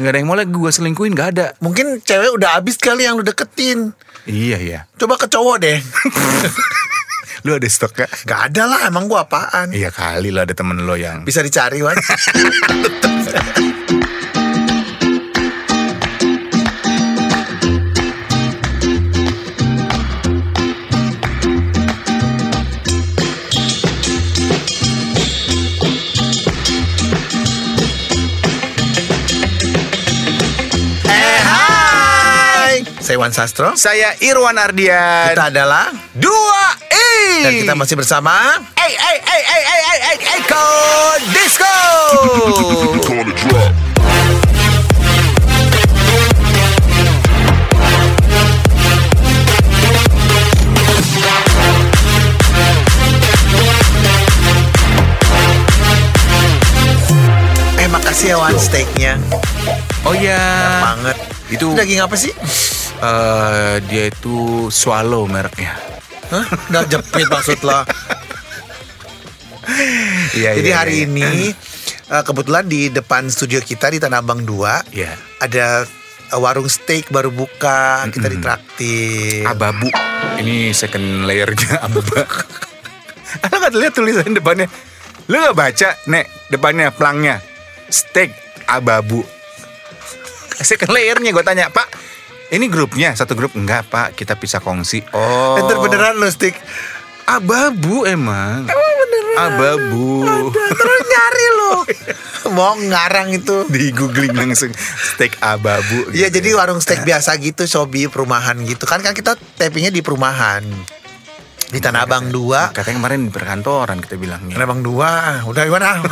Nggak ada yang mau lagi gue selingkuhin nggak ada. Mungkin cewek udah habis kali yang lu deketin. Iya iya. Coba ke cowok deh. Lu ada stok gak? Gak ada lah, emang gua apaan? Iya kali lo ada temen lo yang Bisa dicari, Wan. Saya Wan Sastro. Saya Irwan Ardian. Kita adalah dua i. dan kita masih bersama Hey hey hey hey hey hey hey Eko Disco. Eh makasih ya Wan steaknya Oh ya. Banget Itu Daging apa sih? Eh, dia itu swallow mereknya. Hah? Udah jepit maksud lo Iya Jadi iya, hari iya. ini eh, Kebetulan di depan studio kita di Tanah Abang 2 Iya. Ada eh, warung steak baru buka Kita ditraktir Ababu. Ini second layernya abu. Lo gak lihat tulisan depannya? Lo gak baca, Nek, depannya pelangnya. Steak ababu. Second layernya gue tanya, Pak, ini grupnya satu grup enggak Pak, kita bisa kongsi. Oh. Enter beneran lo steak Ababu emang. Ababu. Terus nyari lo Mau ngarang itu Di googling langsung steak ababu. Iya gitu. jadi warung steak biasa gitu Sobi perumahan gitu Kan kan kita tappingnya di perumahan Di Tanah Abang 2 Katanya kemarin di perkantoran kita bilangnya. Tanah Abang 2 Udah gimana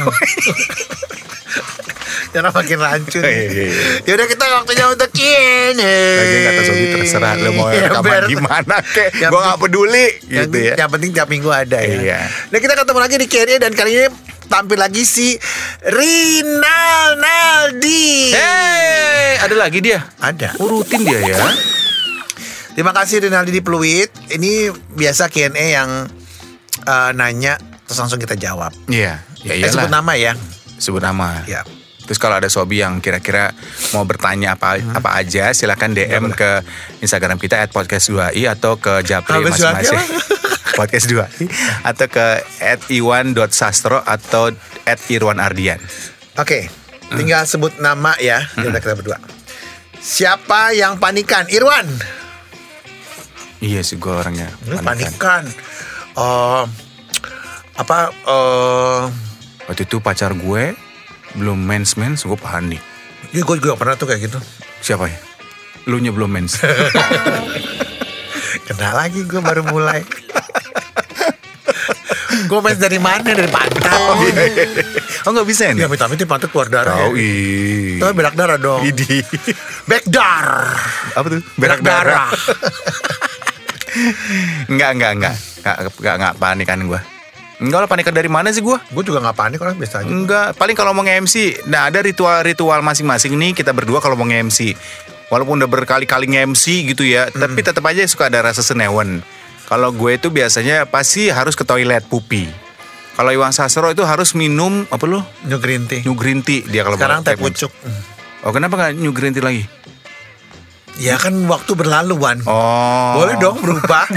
Jangan makin rancun Iya, iya, iya. Yaudah kita waktunya untuk ini Lagi kata Sobi terserah lo mau Ya, rekaman gimana kek. Gue gak peduli yang, gitu ya. yang penting tiap minggu ada ya Iya. Nah kita ketemu lagi di Q&A Dan kali ini tampil lagi si Rinal Naldi Hey, ada lagi dia. Ada Oh, rutin dia ya. Terima kasih Rinaldi di Pluit. Ini biasa Q&A yang eh, nanya terus langsung kita jawab. Iya, ya Eh, sebut nama ya. Sebut nama. Ya. Terus kalau ada Sobi yang kira-kira mau bertanya apa Hmm. apa aja, silakan DM ke Instagram kita at podcast 2i atau ke Japri masing-masing. podcast 2i atau ke at iwan.sastro atau at irwan ardian. Oke, tinggal sebut nama ya. Di kita berdua. Siapa yang panikan? Irwan. Iya sih gue orangnya. Lu panikan. Panikan. Oh, apa? eh Waktu itu pacar gue belum mens mens gue panik. ya gue juga pernah tuh kayak gitu. Siapa ya? Lu nya belum mens. Kena lagi gue baru mulai. gue main dari mana? Dari pantat. oh nggak bisa Ya nih? amit amit pantat keluar darah. Tahu ya. Tapi berak darah dong. Idi. Backdar. Apa tuh? Berak darah. Enggak, enggak, enggak. Enggak, enggak, enggak panikan gue. Enggak lah panikan dari mana sih gue? Gue juga gak panik orang biasa aja. Enggak, paling kalau mau nge-MC. Nah ada ritual-ritual masing-masing nih kita berdua kalau mau nge-MC. Walaupun udah berkali-kali nge-MC gitu ya, tapi tetap aja suka ada rasa senewan. Kalau gue itu biasanya pasti harus ke toilet pupi. Kalau Iwan Sastro itu harus minum apa lo? New green tea. New green tea dia kalau Sekarang mau teh pucuk. Oh kenapa nggak new green tea lagi? Ya kan waktu berlalu Wan. Oh. Boleh dong berubah.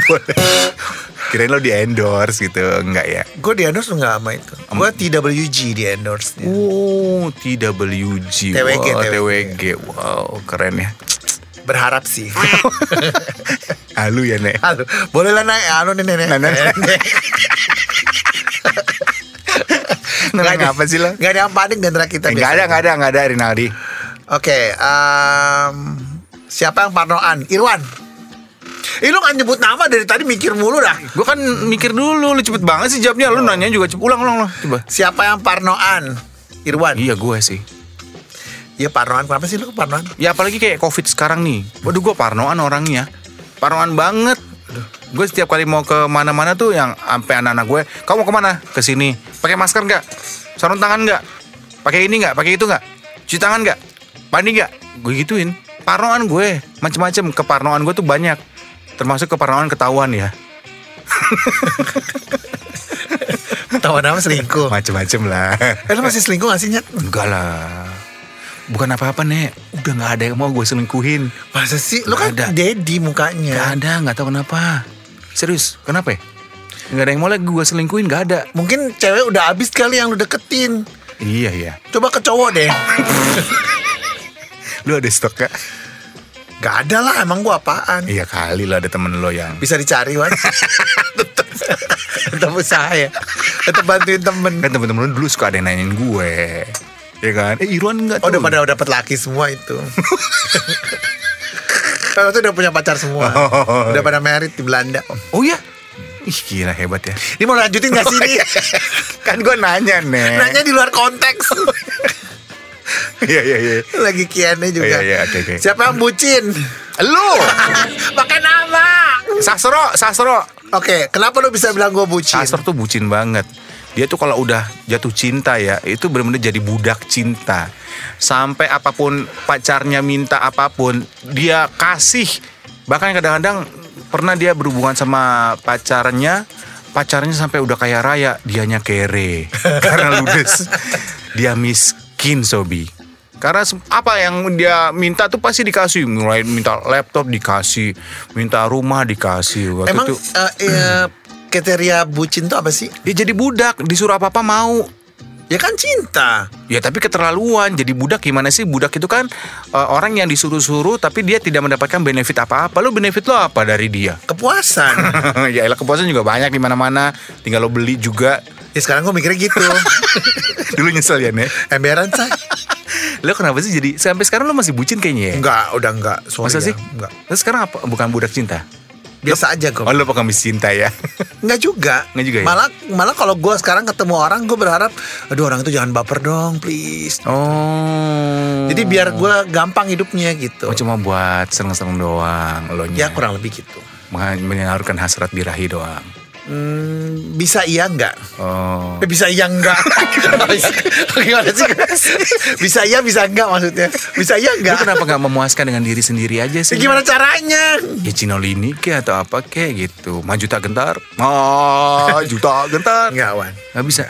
Kirain lo di endorse gitu, enggak ya? Gue di endorse nggak sama itu. Gue TWG di endorse. Oh, TWG. TWG, wow, TWG. TWG. Wow, keren ya. Berharap sih. Halu ya, Nek. Halo, boleh lah naik anu nih nenek. Nah, nah. Nenang apa sih lo? Gak ada yang panik di antara kita. Enggak ada, biasanya. enggak ada, enggak ada Rinaldi. Oke, em, siapa yang parnoan? Irwan. Ih lu gak nyebut nama dari tadi mikir mulu dah. Gue kan mikir dulu, lu cepet banget sih jawabnya. Lu nanya juga cepet. Ulang, ulang, ulang. Coba. Siapa yang parnoan? Irwan. Iya gue sih. Iya parnoan. Kenapa sih lu parnoan? Ya apalagi kayak covid sekarang nih. Waduh gue parnoan orangnya. Parnoan banget. Gue setiap kali mau ke mana-mana tuh yang sampai anak-anak gue, kamu mau ke mana? Ke sini. Pakai masker nggak? Sarung tangan nggak? Pakai ini nggak? Pakai itu nggak? Cuci tangan nggak? Mandi nggak? Gue gituin. Parnoan gue, macem-macem keparnoan gue tuh banyak. Termasuk keparnoan ketahuan ya. Tahu nama selingkuh. Macem-macem lah. Eh lu masih selingkuh gak sih Nyet? Enggak lah. Bukan apa-apa nek Udah gak ada yang mau gue selingkuhin Masa sih? Lu Nggak kan ada. daddy mukanya. Gak ada gak tahu kenapa Serius kenapa ya Gak ada yang mau lagi gue selingkuhin gak ada Mungkin cewek udah habis kali yang lu deketin. Iya iya Coba ke cowok deh. Lu ada stok gak? Gak ada lah, emang gua apaan? Iya kali lah ada temen lo yang Bisa dicari, Wan. Tetep Tetep usaha ya. Tetep bantuin temen. Kan temen-temen dulu suka ada yang nanyain gue Ya kan Eh Irwan enggak Oh, tuh udah pada dapet laki semua itu. Kalau tuh udah punya pacar semua. Oh. Udah pada merit di Belanda. Oh ya Ih gila hebat ya Ini mau lanjutin gak sih ini? Kan gue nanya nih Nanya di luar konteks. Iya iya iya Lagi kiannya juga. Iya, iya, oke, oke. Siapa yang bucin? Lu Pakai nama. Sastro Sastro Oke, kenapa lu bisa bilang gue bucin? Sastro tuh bucin banget Dia tuh kalau udah jatuh cinta ya Itu bener-bener jadi budak cinta Sampai apa pun pacarnya minta apa pun Dia kasih Bahkan kadang-kadang Pernah dia berhubungan sama pacarnya Pacarnya sampai udah kaya raya Dianya kere Karena ludes Dia miskin Sobi karena apa yang dia minta tuh pasti dikasih. Mulai minta laptop dikasih minta rumah dikasih. Waktu Emang itu eh, eh, kriteria bucin tuh apa sih? dia jadi budak disuruh apa apa mau. Ya kan cinta. ya tapi keterlaluan. Jadi budak gimana sih? Budak itu kan eh, orang yang disuruh-suruh tapi dia tidak mendapatkan benefit apa-apa. Lo benefit lo apa dari dia? Kepuasan. ya elah kepuasan juga banyak di mana-mana. Tinggal lo beli juga ya sekarang gue mikirnya gitu. dulu nyesel ya nek Emberan say. lo kenapa sih jadi sampai sekarang lo masih bucin kayaknya ya Enggak, udah enggak. Sorry masa ya, sih Enggak. Terus sekarang apa bukan budak cinta Biasa aja gue. oh lo pengemis cinta ya Enggak juga. Enggak juga ya? Malah malah kalau gue sekarang ketemu orang gue berharap, aduh orang itu jangan baper dong, please. oh Jadi biar gue gampang hidupnya gitu. Oh, cuma buat seneng-seneng doang lo Ya kurang lebih gitu. menyalurkan hasrat birahi doang Hmm, bisa iya enggak? oh Eh, bisa iya enggak? Gimana sih? bisa iya bisa enggak maksudnya? Bisa iya Lu enggak? kenapa nggak memuaskan dengan diri sendiri aja Ya, sih? gimana caranya? Ya Cinolini ke atau apa ke gitu. Maju tak gentar. Oh, juta gentar. Enggak, Wan. Nggak bisa.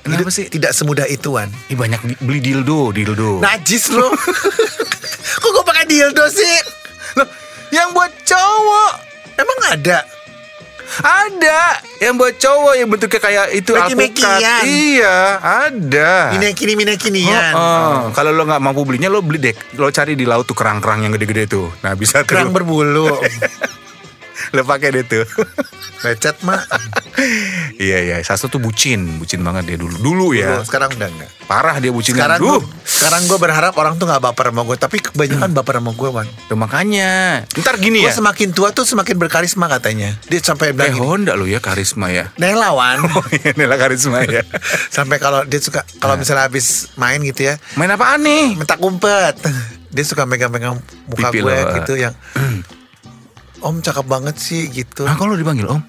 Kenapa Hidup sih? Tidak semudah itu, Wan. Ih, banyak beli dildo, dildo. Najis lo. Kok gue pakai dildo sih? Loh, yang buat cowok Emang ada? Ada. Yang buat cowok yang bentuknya kayak itu alpukat. Iya, ada. Ini kini ini kinian. Oh, oh. Kalau lo nggak mampu belinya, lo beli deh. Lo cari di laut tuh kerang-kerang yang gede-gede tuh. Nah bisa tuh. Kerang berbulu. Lo pakai deh tuh. Lecet mak. iya iya. Sasto tuh bucin, bucin banget dia dulu. Dulu ya. Dulu, Sekarang udah enggak. Parah dia bucinnya. Sekarang gue, sekarang gue berharap orang tuh nggak baper sama gue, tapi kebanyakan baper sama gue, Wan. Tuh, makanya. Ntar gini Gue ya. semakin tua tuh semakin berkarisma katanya. Dia sampai Eh bilang gini, Honda lo ya karisma ya. Nela Wan. Oh iya Nela karisma ya. sampai kalau dia suka kalau misalnya habis main gitu ya, Main apaan nih? minta kumpet. Dia suka megang-megang muka Pipi gue lo. gitu yang Om cakep banget sih gitu. Ah kalau dipanggil om?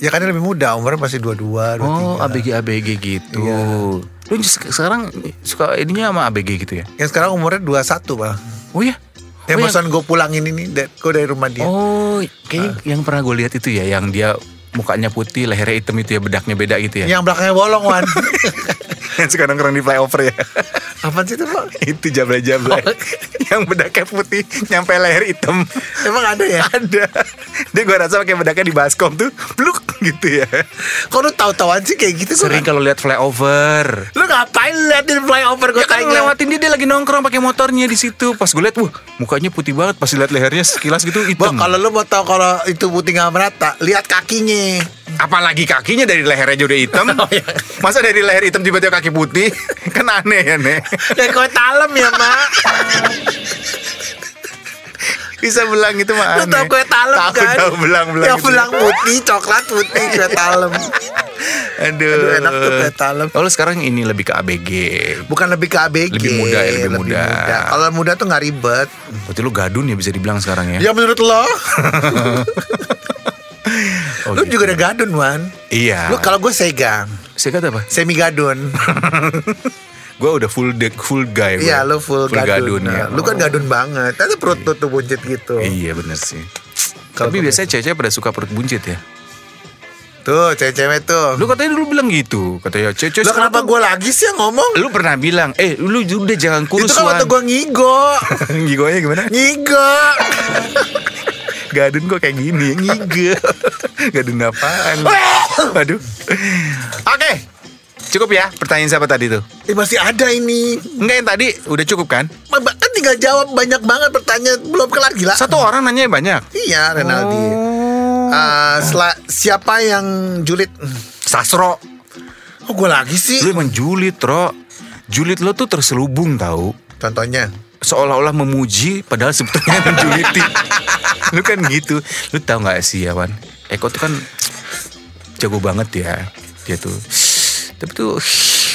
Ya kan lebih muda, umurnya masih 22, 23. Oh ABG ABG gitu. Lu se- sekarang suka ininya sama ABG gitu ya? Yang sekarang umurnya 21, Bang. Oh iya. Yang oh, barusan gue pulangin ini, gue dari rumah dia. oh kayaknya yang pernah gue lihat itu ya, yang dia mukanya putih, lehernya hitam itu ya, bedaknya beda gitu ya. Yang belakangnya bolong, Wan. yang sekarang keren di flyover ya. Apaan sih itu, Pak? itu jablay-jablay. yang bedaknya putih, nyampe leher hitam. Emang ada ya? Ada. Dia gue rasa pakai bedaknya di baskom tuh, bluk gitu ya. Kok lu tahu-tahuan sih kayak gitu? Sering kalau lihat flyover. Lu ngapain liatin flyover gue Ya kan tanya? ngelewatin dia, dia lagi nongkrong pakai motornya di situ. Pas gue lihat, wah mukanya putih banget. Pas lihat lehernya sekilas gitu hitam. kalau lu mau tahu kalau itu putih nggak merata, lihat kakinya. Apalagi kakinya dari lehernya aja udah hitam. Masa dari leher hitam tiba-tiba kaki putih? kan aneh ya, Nek. Kayak kue talem ya, Mak. Bisa belang itu mah Lu aneh. tau kue talem Tahu, kan? Tahu belang-belang Yang gitu. belang putih, coklat putih, kue talem. Aduh. Aduh, enak tuh kue talem. Oh, lu sekarang ini lebih ke ABG. Bukan lebih ke ABG. Lebih muda ya, lebih muda. Kalau muda tuh nggak ribet. Berarti lu gadun ya bisa dibilang sekarang ya? Ya menurut lo? Oh, lu gitu. juga udah gadun, Wan. Iya. Lu kalau gue sega, Saya kata apa? semi gadun. Gue udah full deck, full guy. Iya, lu full, gadun. ya. Nah, Lu kan gadun banget. Tapi perut lu tuh buncit gitu. Iya bener sih. Kalau Tapi biasanya cewek-cewek pada suka perut buncit ya. Tuh cewek-cewek tuh. Lu katanya dulu bilang gitu. Katanya cewek-cewek sekarang kenapa gue lagi sih yang ngomong? Lu pernah bilang, eh lu udah jangan kurus Itu kan waktu gue ngigo. Gigonya gimana? Ngigo. Gadun kok kayak gini, ngigo. Gadun apaan? Waduh. Oke. Cukup ya pertanyaan siapa tadi tuh? Eh, masih ada ini. Enggak yang tadi udah cukup kan? Kan tinggal jawab banyak banget pertanyaan belum kelar gila. Satu orang nanya banyak. Iya Renaldi. Oh. Sela- siapa yang julid? Sasro. Oh gue lagi sih. Lu emang julid, Ro. Julid lo tuh terselubung tahu. Contohnya. Seolah-olah memuji padahal sebetulnya menjuliti. lu kan gitu. Lu tahu nggak sih ya, Wan? Eko tuh kan jago banget ya. Dia tuh. Tapi tuh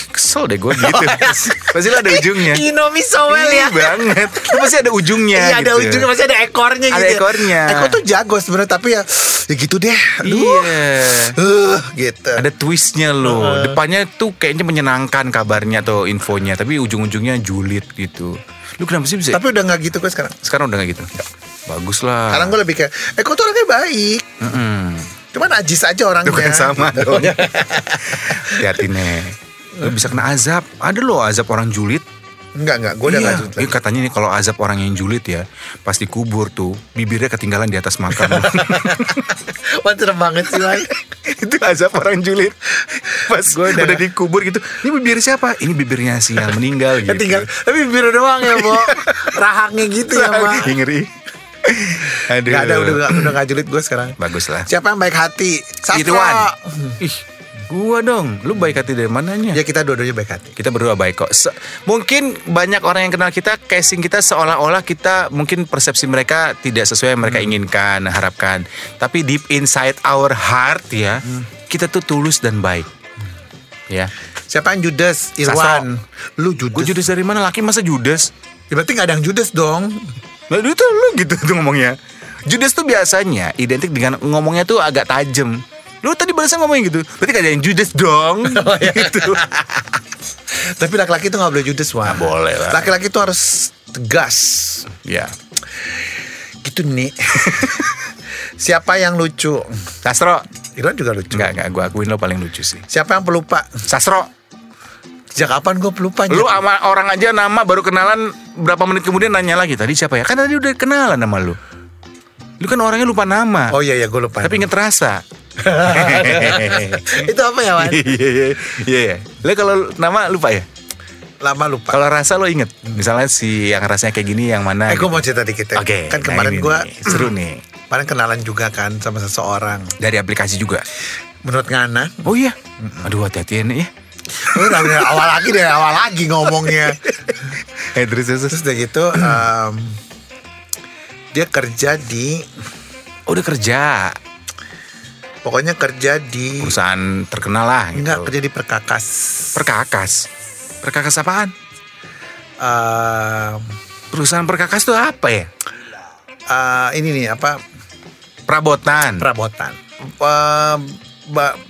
kesel deh gue gitu. Pasti lu ada ujungnya. You know me so well Iya ya. banget. Pasti ada ujungnya. Iya ada gitu. ujungnya masih ada ekornya Ada gitu. ya. ekornya. Eko tuh jago sebenarnya tapi ya ya gitu deh. Aduh. Iya. Uh, gitu. Ada twistnya loh. Depannya tuh kayaknya menyenangkan kabarnya atau infonya, tapi ujung-ujungnya julid gitu. Lu kenapa sih bisa? Tapi udah nggak gitu kok sekarang. sekarang udah gak gitu. Bagus lah. Sekarang gue lebih kayak Eko tuh orangnya baik. Mm-mm. Cuman najis aja orangnya. Itu kan sama Gitu. dong. Hati-hati nih. Lu bisa kena azab. Ada loh azab orang julid. Enggak enggak. Gue udah iya. nggak julid Iya, lagi. katanya nih kalau azab orang yang julid ya, pas dikubur tuh bibirnya ketinggalan di atas makam. Wah banget sih Wai. itu azab orang julid. Pas Gua udah- udah, dikubur gitu. Ini bibir siapa? Ini bibirnya si yang meninggal gitu. Ya tinggal tapi biru doang ya, Bo. Rahangnya gitu ya. Ih, ngeri. Aduh. Gak ada udah udah, udah gak julid gue sekarang. Bagus lah. Siapa yang baik hati? Sastro. Irwan. Ih, gua dong. Lu baik hati dari mananya? Ya kita dua-duanya baik hati. Kita berdua baik kok. Se- mungkin banyak orang yang kenal kita, casing kita seolah-olah kita mungkin persepsi mereka tidak sesuai yang Hmm. mereka inginkan, harapkan. Tapi deep inside our heart ya, Hmm. kita tuh tulus dan baik. Ya. Siapa yang Judas? Irwan. Lu Judas. Gue Judas dari mana? Laki masa Judas? Ya, berarti gak ada yang Judas dong. Nah itu lu gitu tuh ngomongnya. Judas tuh biasanya identik dengan ngomongnya tuh agak tajam. Lu tadi barusan ngomongin gitu. Berarti yang Judas dong. Oh, iya. gitu. Tapi laki-laki tuh gak boleh Judas, Wah. Nggak boleh lah. Laki-laki tuh harus tegas. ya. Gitu nih. Siapa yang lucu? Sastro. Irwan juga lucu. Enggak, enggak. Gue akuin lo paling lucu sih. Siapa yang pelupa? Sastro. Sejak kapan gue pelupa? Lu sama orang aja nama baru kenalan berapa menit kemudian nanya lagi tadi siapa ya? Kan tadi udah kenalan nama lu. Lu kan orangnya lupa nama. Oh iya iya gue lupa. Tapi inget rasa. itu apa ya, Wan? Iya iya iya. iya. Lu kalau nama lupa ya? Lama lupa. Kalau rasa lo inget. Misalnya si yang rasanya kayak gini yang mana? Eh gue gitu. mau cerita dikit ya. Oke. Kan nah kemarin gue seru nih. kemarin kenalan juga kan sama seseorang. Dari aplikasi juga. Menurut Ngana, Oh iya. Aduh hati-hati ya nih ya. Lu udah dari awal lagi dari awal lagi ngomongnya. Eh terus terus. Terus udah gitu em, dia kerja di Oh, udah kerja. pokoknya kerja di Perusahaan terkenal lah gitu. enggak kerja di perkakas. Perkakas. Perkakas apaan? Em, Perusahaan perkakas tuh apa ya? eh, ini nih apa Perabotan. perabotan. Ba-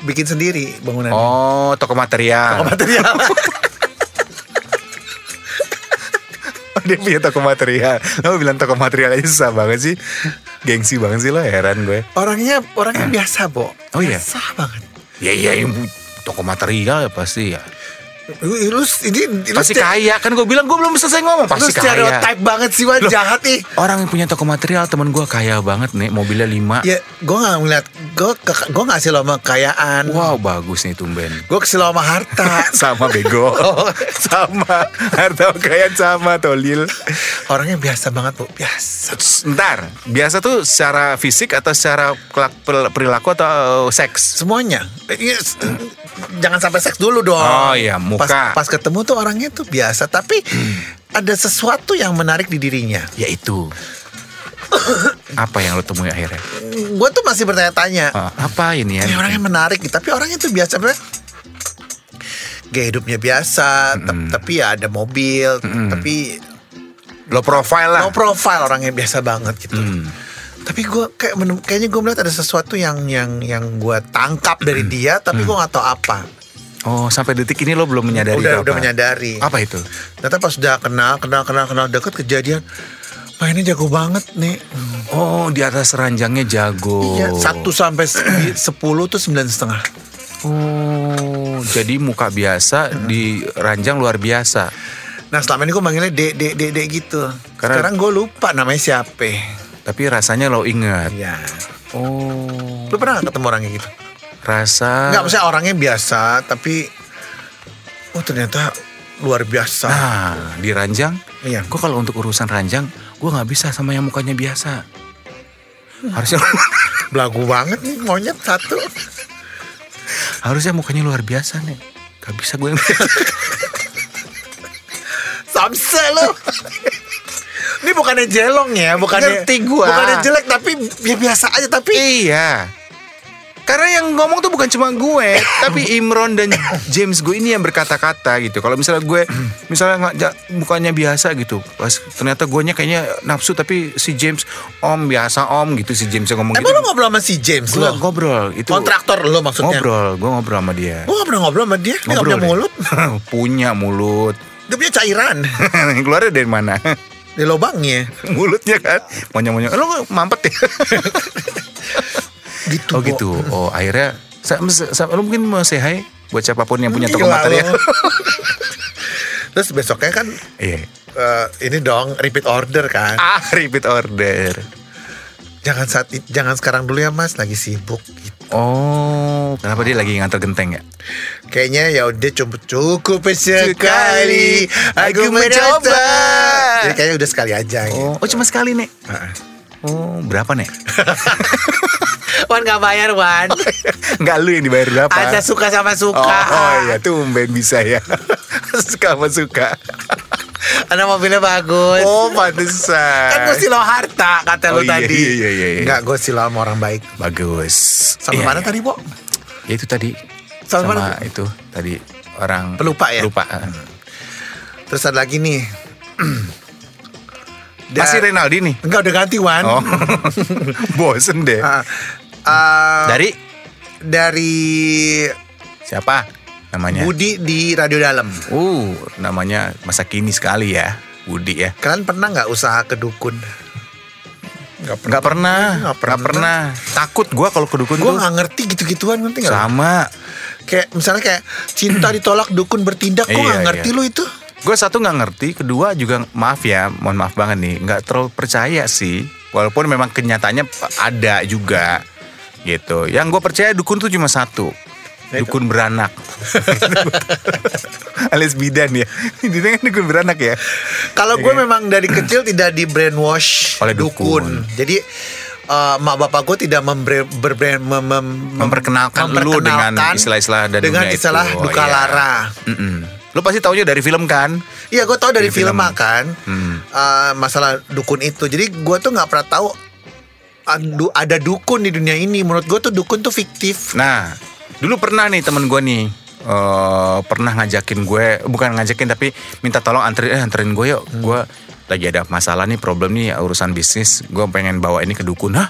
bikin sendiri bangunan. Oh, toko material. material. Dia punya toko material. Lo bilang toko material aja susah banget sih. Gengsi banget sih lo, heran gue. orangnya orangnya biasa, Bo. Oh, iya? Biasa banget. Ya iya, pu- toko material ya pasti ya. Lu, lu ini lu Pasti kaya kan gue bilang gue belum selesai ngomong Lu pasti kaya. stereotype banget sih, Wan. Loh. Jahat nih. Orang yang punya toko material temen gue kaya banget nih, mobilnya 5 Ya, gue gak ngeliat, gue gue gak sih sama kekayaan. Wow bagus nih tumben. Gue kesel sama harta. sama bego, sama harta kekayaan sama tolil. Orangnya biasa banget, bu. Biasa. Ntar, biasa tuh secara fisik atau secara perilaku atau seks? Semuanya. Eh, iya, Jangan sampai seks dulu dong. Oh, iya. Pas, pas ketemu tuh orangnya tuh biasa, tapi ada sesuatu yang menarik di dirinya. Yaitu apa yang lo temui akhirnya? Gue tuh masih bertanya-tanya. Ah, apa ini ya? Ini orangnya menarik, tapi orangnya tuh biasa banget. Gaya hidupnya biasa, tep- tapi ya ada mobil, tapi Lo profile lah. low profile orangnya biasa banget gitu. Tapi gue kayak kayaknya gue melihat ada sesuatu yang yang yang gue tangkap dari dia, tapi gue nggak tahu apa. Oh, sampai detik ini lo belum menyadari udah itu udah apa? menyadari. Apa itu? Ternyata pas udah kenal, kenal, kenal, kenal deket kejadian. Mainnya jago banget nih. Oh, di atas ranjangnya jago. Iya, satu sampai se- sepuluh tuh sembilan setengah. Oh, jadi muka biasa di ranjang luar biasa. Nah selama ini gue manggilnya dek dek dek dek gitu. Karena- Sekarang gue lupa namanya siapa. Tapi rasanya lo inget. Iya. Oh, Lu pernah ketemu orang kayak gitu? Rasa. Enggak, maksudnya orangnya biasa, tapi oh ternyata luar biasa. Nah, di ranjang, Iya. gue kalau untuk urusan ranjang, gue nggak bisa sama yang mukanya biasa. Harusnya Belagu banget nih monyet satu. harusnya mukanya luar biasa nih. Gak bisa gue yang Samse lu. Ini bukannya jelong ya, bukannya Ngerti gua. Bukannya jelek tapi ya biasa aja tapi Iya. Karena yang ngomong tuh bukan cuma gue, tapi Imron dan James gue ini yang berkata-kata gitu. Kalau misalnya gue, misalnya nggak bukannya biasa gitu, pas ternyata guanya kayaknya nafsu, tapi si James om biasa om gitu si James yang ngomong Emang gitu. lu ngobrol sama si James Gue lo? ngobrol itu. Kontraktor lo maksudnya? Ngobrol, gue ngobrol sama dia. Gue pernah ngobrol sama dia, dia gak punya deh. mulut punya mulut. Dia punya cairan Keluarnya dari mana? Di lubangnya Mulutnya kan. Monyong-monyong. Lo mampet ya? Gitu oh gitu. Oh akhirnya sa- sa- lo mungkin mau say hi buat siapa pun yang punya toko Gila material. Terus besoknya kan Iya. eh, Ini dong repeat order kan Ah, repeat order. Jangan saat jangan sekarang dulu ya mas Lagi sibuk gitu. Oh, kenapa dia lagi nganter genteng ya? Kayaknya ya udah cukup cukup sekali aku mencoba. Jadi kayaknya udah sekali aja. gitu. Oh, oh cuma sekali nih. Heeh. Oh, berapa nih? Wan gak bayar Wan. Enggak lu yang dibayar berapa? Ada suka sama Oh, suka. oh iya, tumben bisa ya. suka sama suka. Ada mobilnya bagus. Oh, pantesan. Kan gue silau harta kata Oh, lu iya, tadi. iya, iya, iya. Enggak, gue silau sama orang baik. Bagus. Sama Iya, mana iya. tadi, Bo? Ya itu tadi. Sama Sama, mana? itu tadi orang Pelupa ya? Lupa. Terus ada lagi nih. Masih Renaldi nih. Enggak udah ganti Wan. Oh. Bosen deh. Ah, ah, Dari dari siapa namanya? Budi di Radio Dalam. Uh, namanya masa kini sekali ya, Budi ya. Kalian pernah nggak usaha ke dukun? Nggak pernah, Nggak nggak pernah. pernah. Takut gua kalau ke dukun Gue nggak ngerti gitu-gituan ngerti nggak? Sama. Kayak misalnya kayak cinta ditolak dukun bertindak, gue nggak Iya, ngerti iya. lu itu. Gue satu nggak ngerti, kedua juga maaf ya, mohon maaf banget nih, nggak terlalu percaya sih. Walaupun memang kenyataannya ada juga gitu. Yang gue percaya dukun tuh cuma satu, dukun beranak. Alias bidan ya. Dia kan dukun beranak ya. Kalau gue memang dari kecil tidak di brainwash Oleh dukun. Jadi eh, mak bapak gue tidak membre, berbrand- mem- mem- Memperkenalkan lu dengan istilah-istilah dan dengan dunia istilah itu. Oh, duka iya. lara. Mm-mm. Lu pasti taunya dari film kan? Iya, gue tau dari Dari film, film. kan Hmm. eh, masalah dukun itu. Jadi gue tuh nggak pernah tahu adu- ada dukun di dunia ini. Menurut gue tuh dukun tuh fiktif. Nah, dulu pernah nih temen gue nih eh pernah ngajakin gue, bukan ngajakin tapi minta tolong anterin, eh, anterin gue yuk. Gue lagi ada masalah nih, problem nih urusan bisnis. Gue pengen bawa ini ke dukun. Hah?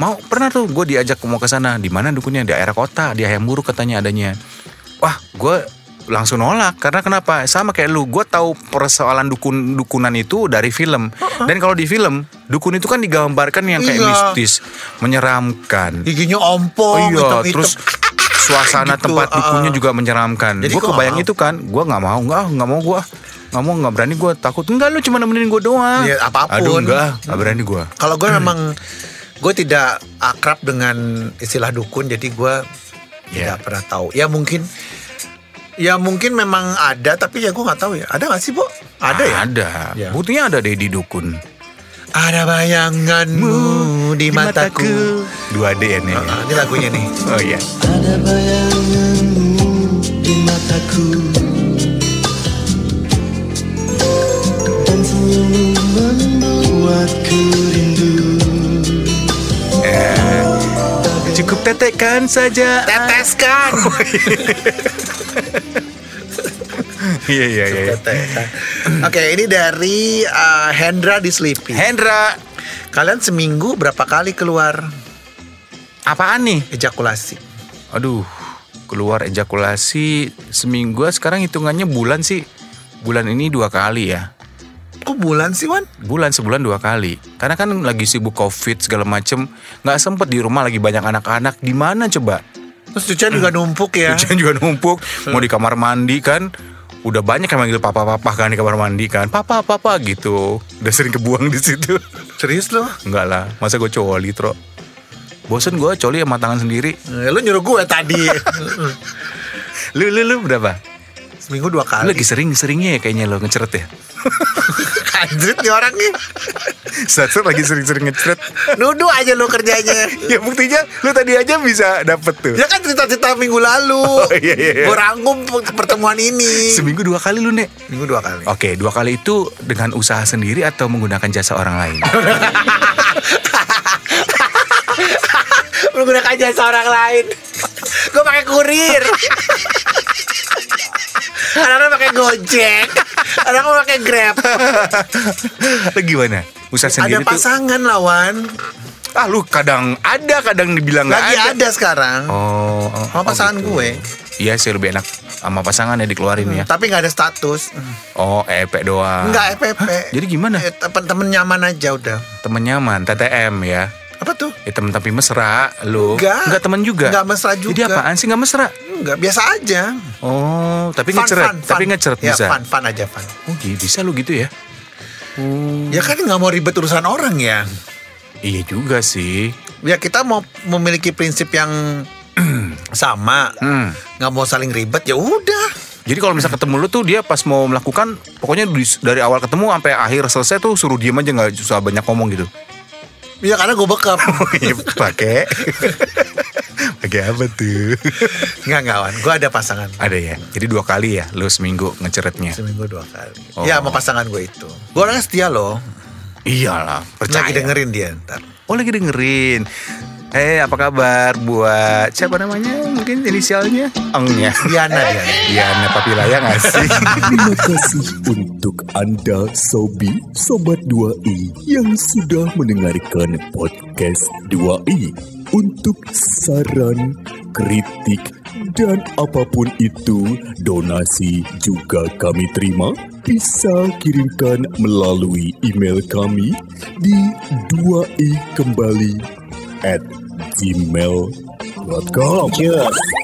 Mau pernah tuh gue diajak mau ke sana. Di mana dukunnya? Di daerah kota, di Ayam Buruk katanya adanya. Wah, gue langsung nolak karena kenapa? Sama kayak lu, gue tahu persoalan dukun dukunan itu dari film. Dan kalau di film, dukun itu kan digambarkan yang kayak Iya. mistis, menyeramkan. Giginya ompong, iya, hitam-hitam. terus suasana Gitu, tempat uh-uh. dukunnya juga menyeramkan. Gue kebayang itu kan, gue nggak mau, nggak, nggak mau gue, nggak mau, nggak berani gue takut. Enggak, lu cuma nemenin gue doang. Iya, apa pun. Aduh, enggak, nggak berani gue. Kalau gue memang gue tidak akrab dengan istilah dukun, jadi gue Iya. tidak pernah tahu. Ya mungkin, ya mungkin memang ada, tapi ya gue nggak tahu ya. Ada nggak sih, Bu? Ada ya? Ada. Ya. Buktinya ada deh di dukun. Ada bayanganmu di mataku. Dua D ya nih. Ini lagunya nih. Oh iya. Ada bayanganmu di mataku Dan senyummu membuatku rindu Eh, cukup tetekan saja. Teteskan. Iya iya iya. Tetekan. Oke, ini dari uh, Hendra di Sleepy. Hendra, Kalian seminggu berapa kali keluar apaan nih? ejakulasi? Aduh, keluar ejakulasi seminggu sekarang hitungannya bulan sih. Bulan ini dua kali ya. kok bulan sih Wan? Bulan sebulan dua kali. Karena kan lagi sibuk covid segala macem, nggak sempet di rumah lagi banyak anak-anak. Di mana coba? Terus cucian juga numpuk ya. Cucian juga numpuk. Mau di kamar mandi kan, udah banyak yang manggil papa-papa kan di kamar mandi kan. Papa papa gitu. Udah sering kebuang di situ. Serius loh? Enggak lah, masa gue coli tro. Bosen gue coli sama tangan sendiri. Eh, lu nyuruh gue tadi. Lu lu lu berapa? Seminggu dua Lu kali. lagi sering-seringnya ya kayaknya lo ngeceret ya. Anjrit nih orang nih. Satu lagi sering-sering ngeceret. Nuduh aja lu kerjanya. Ya buktinya lu tadi aja bisa dapet tuh. Ya kan cerita-cerita minggu lalu. Oh, iya, iya, iya. Gue rangkum pertemuan ini. Seminggu dua kali lu nek. Seminggu dua kali. Oke, dua kali itu dengan usaha sendiri atau menggunakan jasa orang lain? Menggunakan jasa orang lain. Gue pakai kurir. Anak-anak pakai Gojek. Anak-anak pakai Grab. Lu gimana? Usaha Ada sendiri tuh. pasangan lawan. Ah lu kadang ada kadang dibilang nggak Lagi ada. ada sekarang. Oh, oh, Sama oh pasangan gitu. gue. Iya sih lebih enak sama pasangan ya dikeluarin ya. Tapi nggak ada status. Oh, EP doang. Enggak FPP. Jadi gimana? Eh, temen-temen nyaman aja udah. Temen nyaman, TTM ya. Apa tuh? Ya temen tapi mesra lu. Enggak. Enggak temen juga. Enggak mesra Jadi juga. apaan sih enggak mesra? Enggak, biasa aja. Oh, tapi Fun, ngeceret. fun, Tapi fun. ngeceret ya, bisa. fun, fun aja fun. Oh, gitu. bisa lu gitu ya? Ya kan nggak mau ribet urusan orang ya. Iya juga sih. Ya kita mau memiliki prinsip yang sama, Hmm. nggak mau saling ribet ya udah. Jadi kalau misal ketemu lu tuh dia pas mau melakukan pokoknya dari awal ketemu sampai akhir selesai tuh suruh diem aja nggak susah banyak ngomong gitu. Ya karena gue bekap. Iya, pakai. pakai apa tuh? Nggak ngawan, gue ada pasangan. Ada ya. Jadi dua kali ya lu seminggu ngeceretnya. Seminggu dua kali. Oh. Ya sama pasangan gue itu. Gue orangnya setia loh. Iyalah, percaya. Lagi dengerin dia ntar. Oh lagi dengerin. Eh apa kabar buat siapa namanya? Mungkin inisialnya Engnya. Diana, Diana. Diana Papilaya nggak sih? Terima kasih untuk Anda Sobi Sobat 2i yang sudah mendengarkan podcast 2i. Untuk saran, kritik, dan apa pun itu, donasi juga kami terima. Bisa kirimkan melalui email kami di 2i kembali at gmail.com. Cheers.